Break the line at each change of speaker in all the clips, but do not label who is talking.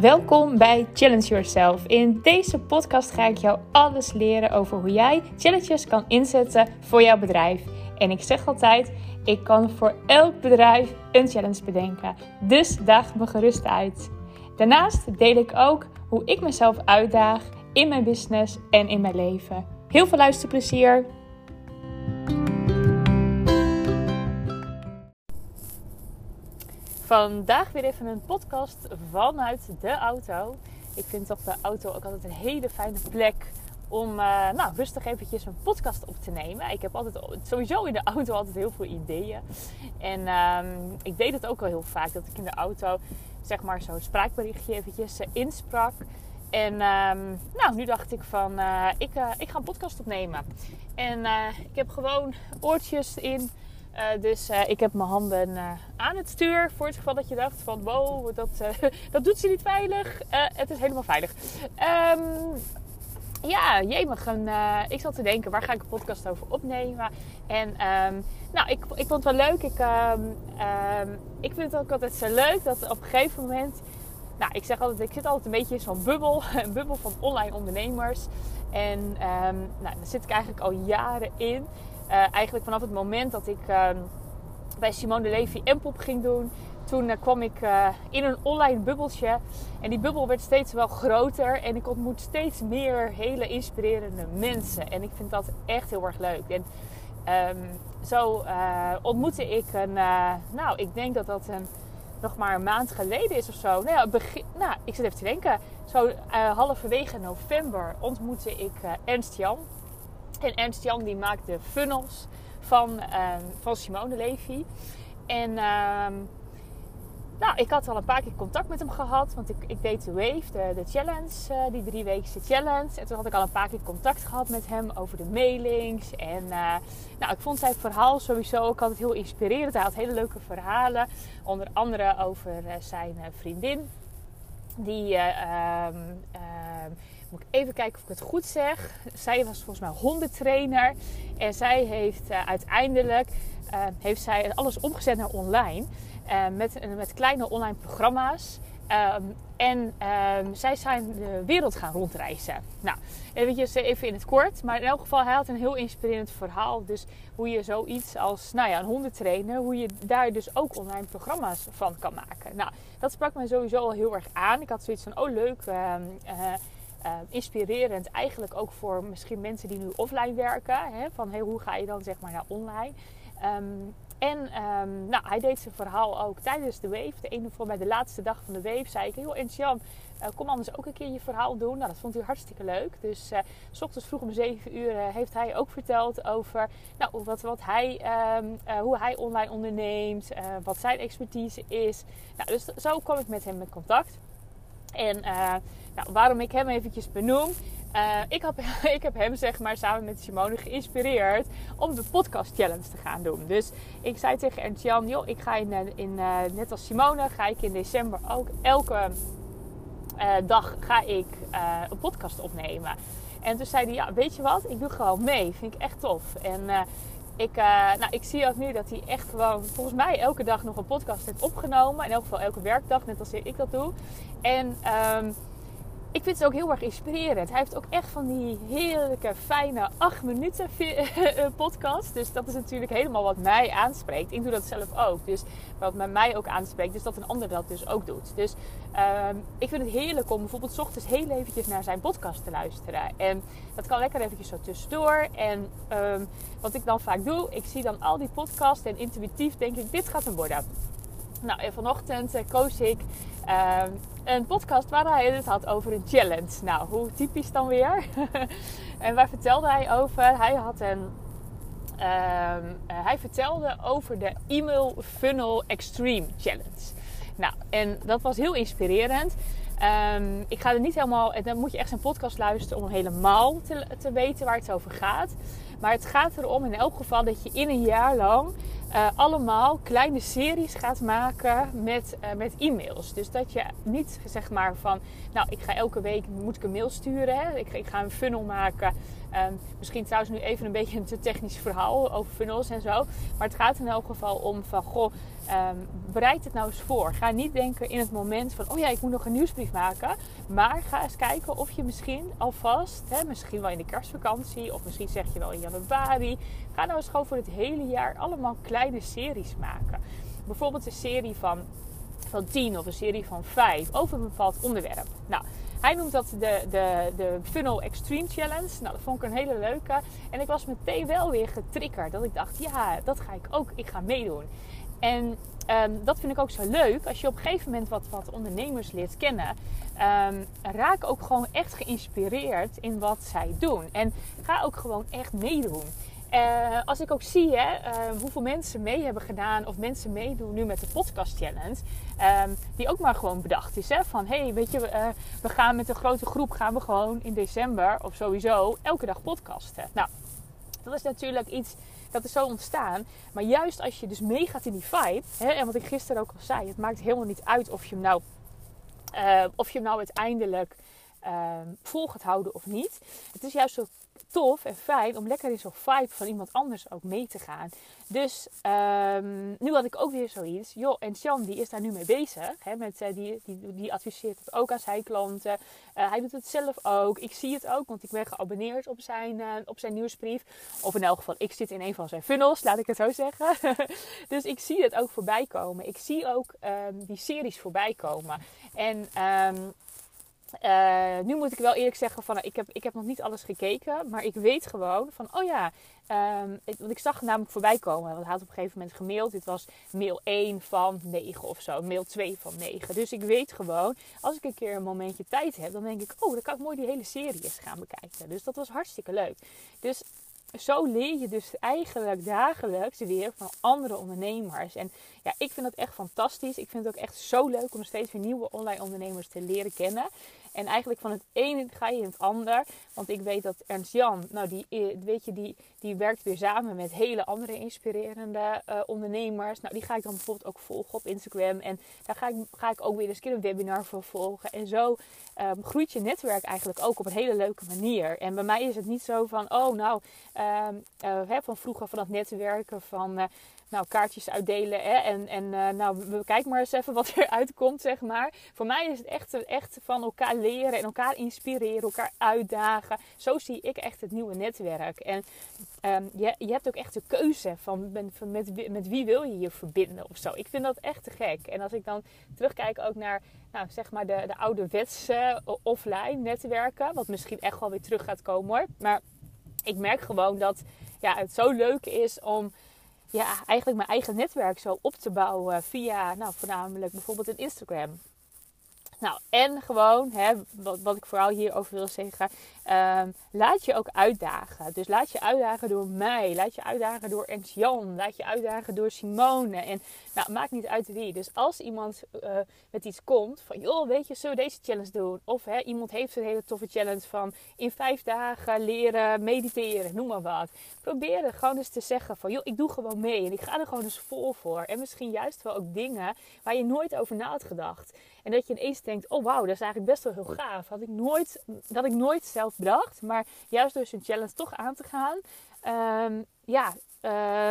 Welkom bij Challenge Yourself. In deze podcast ga ik jou alles leren over hoe jij challenges kan inzetten voor jouw bedrijf. En ik zeg altijd, ik kan voor elk bedrijf een challenge bedenken. Dus daag me gerust uit. Daarnaast deel ik ook hoe ik mezelf uitdaag in mijn business en in mijn leven. Heel veel luisterplezier! Vandaag weer even een podcast vanuit de auto. Ik vind op de auto ook altijd een hele fijne plek om uh, nou, rustig eventjes een podcast op te nemen. Ik heb altijd sowieso in de auto altijd heel veel ideeën. En um, ik deed het ook wel heel vaak dat ik in de auto zeg maar zo'n spraakberichtje eventjes uh, insprak. En um, nou, nu dacht ik van uh, ik, ik ga een podcast opnemen. En ik heb gewoon oortjes in uh, dus uh, ik heb mijn handen uh, aan het stuur. Voor het geval dat je dacht van wow, dat, dat doet ze niet veilig. het is helemaal veilig. Um, ja, jemig. En, ik zat te denken, waar ga ik een podcast over opnemen? En um, nou, ik, ik vond het wel leuk. Ik, um, ik vind het ook altijd zo leuk dat op een gegeven moment... Nou, ik zeg altijd, ik zit altijd een beetje in zo'n bubbel. Een bubbel van online ondernemers. En nou, daar zit ik eigenlijk al jaren in. Uh, eigenlijk vanaf het moment dat ik uh, bij Simone de Levy Empop ging doen, toen uh, kwam ik eh, in een online bubbeltje. En die bubbel werd steeds wel groter. En ik ontmoet steeds meer hele inspirerende mensen. En ik vind dat echt heel erg leuk. En um, zo ontmoette ik een, nou, ik denk dat dat een, nog maar een maand geleden is of zo. Nou, ja, begin, nou ik zit even te denken. Zo halverwege november ontmoette ik Ernst Jan. En Ernst Jan die maakte funnels van, uh, van Simone Levy. En uh, nou, ik had al een paar keer contact met hem gehad. Want ik, ik deed de Wave, de, challenge, uh, die drieweekse challenge. En toen had ik al een paar keer contact gehad met hem over de mailings. En uh, nou, ik vond zijn verhaal sowieso ook altijd heel inspirerend. Hij had hele leuke verhalen. Onder andere over uh, zijn vriendin. Die ehm, ehm, moet ik even kijken of ik het goed zeg. Zij was volgens mij hondentrainer. En zij heeft uh, uiteindelijk uh, heeft zij alles omgezet naar online. Uh, met, met kleine online programma's. Um, en um, zij zijn de wereld gaan rondreizen. Nou, eventjes even in het kort. Maar in elk geval, hij had een heel inspirerend verhaal. Dus hoe je zoiets als nou ja, een hondentrainer, hoe je daar dus ook online programma's van kan maken. Nou, dat sprak mij sowieso al heel erg aan. Ik had zoiets van, oh leuk, uh, uh, inspirerend. Eigenlijk ook voor misschien mensen die nu offline werken. Hè, van hey, hoe ga je dan zeg maar naar online? Um, en um, nou, hij deed zijn verhaal ook tijdens de Wave. De ene voor bij de laatste dag van de Wave zei ik... joh, Jan, uh, kom anders ook een keer je verhaal doen. Nou, dat vond hij hartstikke leuk. Dus uh, s ochtends vroeg om 7 uur uh, heeft hij ook verteld over... Nou, wat, wat hij, hoe hij online onderneemt. wat zijn expertise is. Nou, dus zo kwam ik met hem in contact. En nou, waarom ik hem eventjes benoem. Uh, ik, heb, ik heb hem zeg maar samen met Simone geïnspireerd om de podcast challenge te gaan doen. Dus ik zei tegen Ernst Jan, joh, ik ga in, in uh, net als Simone, ga ik in december ook elke dag ga ik een podcast opnemen. En toen zei hij, ja, weet je wat, ik doe gewoon mee. Vind ik echt tof. En ik, nou, ik zie ook nu dat hij echt gewoon, volgens mij, elke dag nog een podcast heeft opgenomen. In elk geval elke werkdag, net als ik dat doe. En... Um, ik vind het ook heel erg inspirerend. Hij heeft ook echt van die heerlijke, fijne 8 minuten eh, podcast. Dus dat is natuurlijk helemaal wat mij aanspreekt. Ik doe dat zelf ook. Dus wat mij ook aanspreekt, is dat een ander dat dus ook doet. Dus um, ik vind het heerlijk om bijvoorbeeld ochtends heel eventjes naar zijn podcast te luisteren. En dat kan lekker eventjes zo tussendoor. En um, wat ik dan vaak doe, ik zie dan al die podcasts en intuïtief denk ik, dit gaat hem worden. Nou, en vanochtend uh, koos ik uh, een podcast waar hij het had over een challenge. Nou, hoe typisch dan weer? en waar vertelde hij over? Hij had een. Uh, hij vertelde over de e-mail funnel extreme challenge. Nou, en dat was heel inspirerend. Um, ik ga er niet helemaal. Dan moet je echt zijn podcast luisteren om helemaal te, te weten waar het over gaat. Maar het gaat erom in elk geval dat je in een jaar lang uh, allemaal kleine series gaat maken met, uh, met e-mails. Dus dat je niet zeg maar van, nou ik ga elke week moet ik een mail sturen. Hè? Ik, ik ga een funnel maken. Um, misschien trouwens nu even een beetje een te technisch verhaal over funnels en zo. Maar het gaat in elk geval om van, goh, um, bereid het nou eens voor. Ga niet denken in het moment van, oh ja, ik moet nog een nieuwsbrief maken. Maar ga eens kijken of je misschien alvast, hè, misschien wel in de kerstvakantie of misschien zeg je wel in januari. Ga nou eens gewoon voor het hele jaar allemaal kleine series maken. Bijvoorbeeld een serie van, van 10 of een serie van 5 over een bepaald onderwerp. Nou, hij noemt dat de, de, de Funnel Extreme Challenge. Nou, dat vond ik een hele leuke. En ik was meteen wel weer getriggerd. Dat ik dacht, ja, dat ga ik ook. Ik ga meedoen. En um, dat vind ik ook zo leuk. Als je op een gegeven moment wat, wat ondernemers leert kennen, um, raak ook gewoon echt geïnspireerd in wat zij doen. En ga ook gewoon echt meedoen. Uh, als ik ook zie hè, uh, hoeveel mensen mee hebben gedaan of mensen meedoen nu met de podcast challenge, die ook maar gewoon bedacht is. Hè, van hey, weet je, uh, we gaan met een grote groep gaan we gewoon in december of sowieso elke dag podcasten. Nou, dat is natuurlijk iets dat is zo ontstaan. Maar juist als je dus meegaat in die vibe, hè, en wat ik gisteren ook al zei, het maakt helemaal niet uit of je hem nou, of je hem nou uiteindelijk vol gaat houden of niet. Het is juist zo tof en fijn om lekker in zo'n vibe van iemand anders ook mee te gaan. Dus um, nu had ik ook weer zoiets. Joh, en Sjan die is daar nu mee bezig. Hè, met, uh, die, die, die adviseert het ook aan zijn klanten. Uh, hij doet het zelf ook. Ik zie het ook, want ik ben geabonneerd op zijn, uh, op zijn nieuwsbrief. Of in elk geval, ik zit in een van zijn funnels, laat ik het zo zeggen. dus ik zie het ook voorbij komen. Ik zie ook um, die series voorbij komen. En um, uh, nu moet ik wel eerlijk zeggen van ik heb, ik heb nog niet alles gekeken. Maar ik weet gewoon van oh ja. Um, want ik zag namelijk voorbij komen. Want hij had op een gegeven moment gemaild. Dit was mail 1 van 9 of zo. Mail 2 van 9. Dus ik weet gewoon. Als ik een keer een momentje tijd heb. Dan denk ik oh dan kan ik mooi die hele serie eens gaan bekijken. Dus dat was hartstikke leuk. Dus zo leer je dus eigenlijk dagelijks weer van andere ondernemers. En ja, ik vind dat echt fantastisch. Ik vind het ook echt zo leuk om steeds weer nieuwe online ondernemers te leren kennen. En eigenlijk van het ene ga je in het ander. Want ik weet dat Ernst Jan, nou die, eh, weet je, die, die werkt weer samen met hele andere inspirerende uh, ondernemers. Nou, die ga ik dan bijvoorbeeld ook volgen op Instagram. En daar ga ik, ga ik ook weer eens een een webinar voor volgen. En zo um, groeit je netwerk eigenlijk ook op een hele leuke manier. En bij mij is het niet zo van, oh nou, um, uh, hè, van vroeger van dat netwerken van... nou, kaartjes uitdelen. Hè? En, en uh, nou, we kijken maar eens even wat er uitkomt, zeg maar. Voor mij is het echt, echt van elkaar leren en elkaar inspireren, elkaar uitdagen. Zo zie ik echt het nieuwe netwerk. En um, je, je hebt ook echt de keuze van, van met, met wie wil je je verbinden of zo. Ik vind dat echt te gek. En als ik dan terugkijk ook naar, nou, zeg maar de, de ouderwetse uh, offline netwerken. Wat misschien echt wel weer terug gaat komen hoor. Maar ik merk gewoon dat ja, het zo leuk is om ja, eigenlijk mijn eigen netwerk zo op te bouwen via, nou, voornamelijk bijvoorbeeld een Instagram. Nou, en gewoon, hè, wat, wat ik vooral hierover wil zeggen, um, laat je ook uitdagen. Dus laat je uitdagen door mij, laat je uitdagen door Ernst Jan, laat je uitdagen door Simone. En nou, maakt niet uit wie. Dus als iemand uh, met iets komt van, joh, weet je, zullen we deze challenge doen? Of hè, iemand heeft een hele toffe challenge van in vijf dagen leren mediteren, noem maar wat. Probeer er gewoon eens te zeggen van, joh, ik doe gewoon mee en ik ga er gewoon eens vol voor. En misschien juist wel ook dingen waar je nooit over na had gedacht. En dat je ineens denkt, oh wauw, dat is eigenlijk best wel heel gaaf. Had ik nooit, dat ik nooit zelf Maar juist door zo'n challenge toch aan te gaan. Um, ja,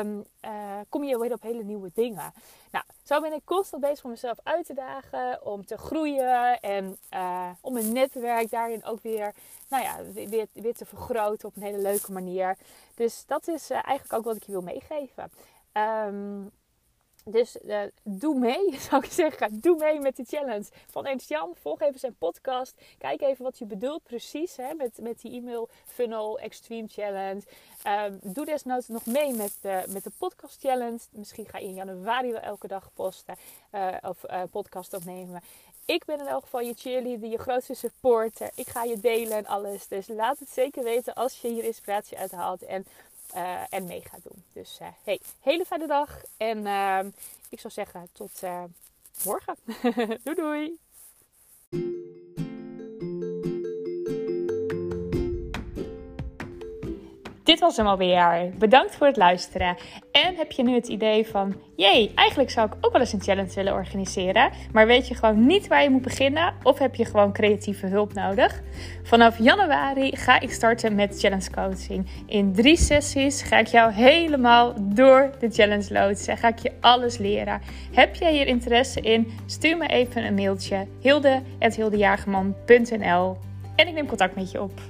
um, uh, kom je weer op hele nieuwe dingen. Nou, zo ben ik constant bezig om mezelf uit te dagen, om te groeien en uh, om mijn netwerk daarin ook weer, nou ja, weer, weer te vergroten op een hele leuke manier. Dus dat is uh, eigenlijk ook wat ik je wil meegeven. Um, dus uh, doe mee, zou ik zeggen. Doe mee met de challenge van Ernst Jan. Volg even zijn podcast. Kijk even wat je bedoelt precies hè, met, met die e-mail funnel extreme challenge. Um, doe desnoods nog mee met de, met de podcast challenge. Misschien ga je in januari wel elke dag posten uh, of uh, podcast opnemen. Ik ben in elk geval je cheerleader, je grootste supporter. Ik ga je delen en alles. Dus laat het zeker weten als je hier inspiratie uit haalt. En uh, en mee gaat doen. Dus uh, hey, hele fijne dag. En uh, ik zou zeggen tot morgen. doei doei. Dit was hem alweer. Bedankt voor het luisteren. Heb je nu het idee van, jee, eigenlijk zou ik ook wel eens een challenge willen organiseren, maar weet je gewoon niet waar je moet beginnen of heb je gewoon creatieve hulp nodig? Vanaf januari ga ik starten met challenge coaching. In drie sessies ga ik jou helemaal door de challenge loodsen. Ga ik je alles leren. Heb jij hier interesse in? Stuur me even een mailtje hilde.hildejagerman.nl en ik neem contact met je op.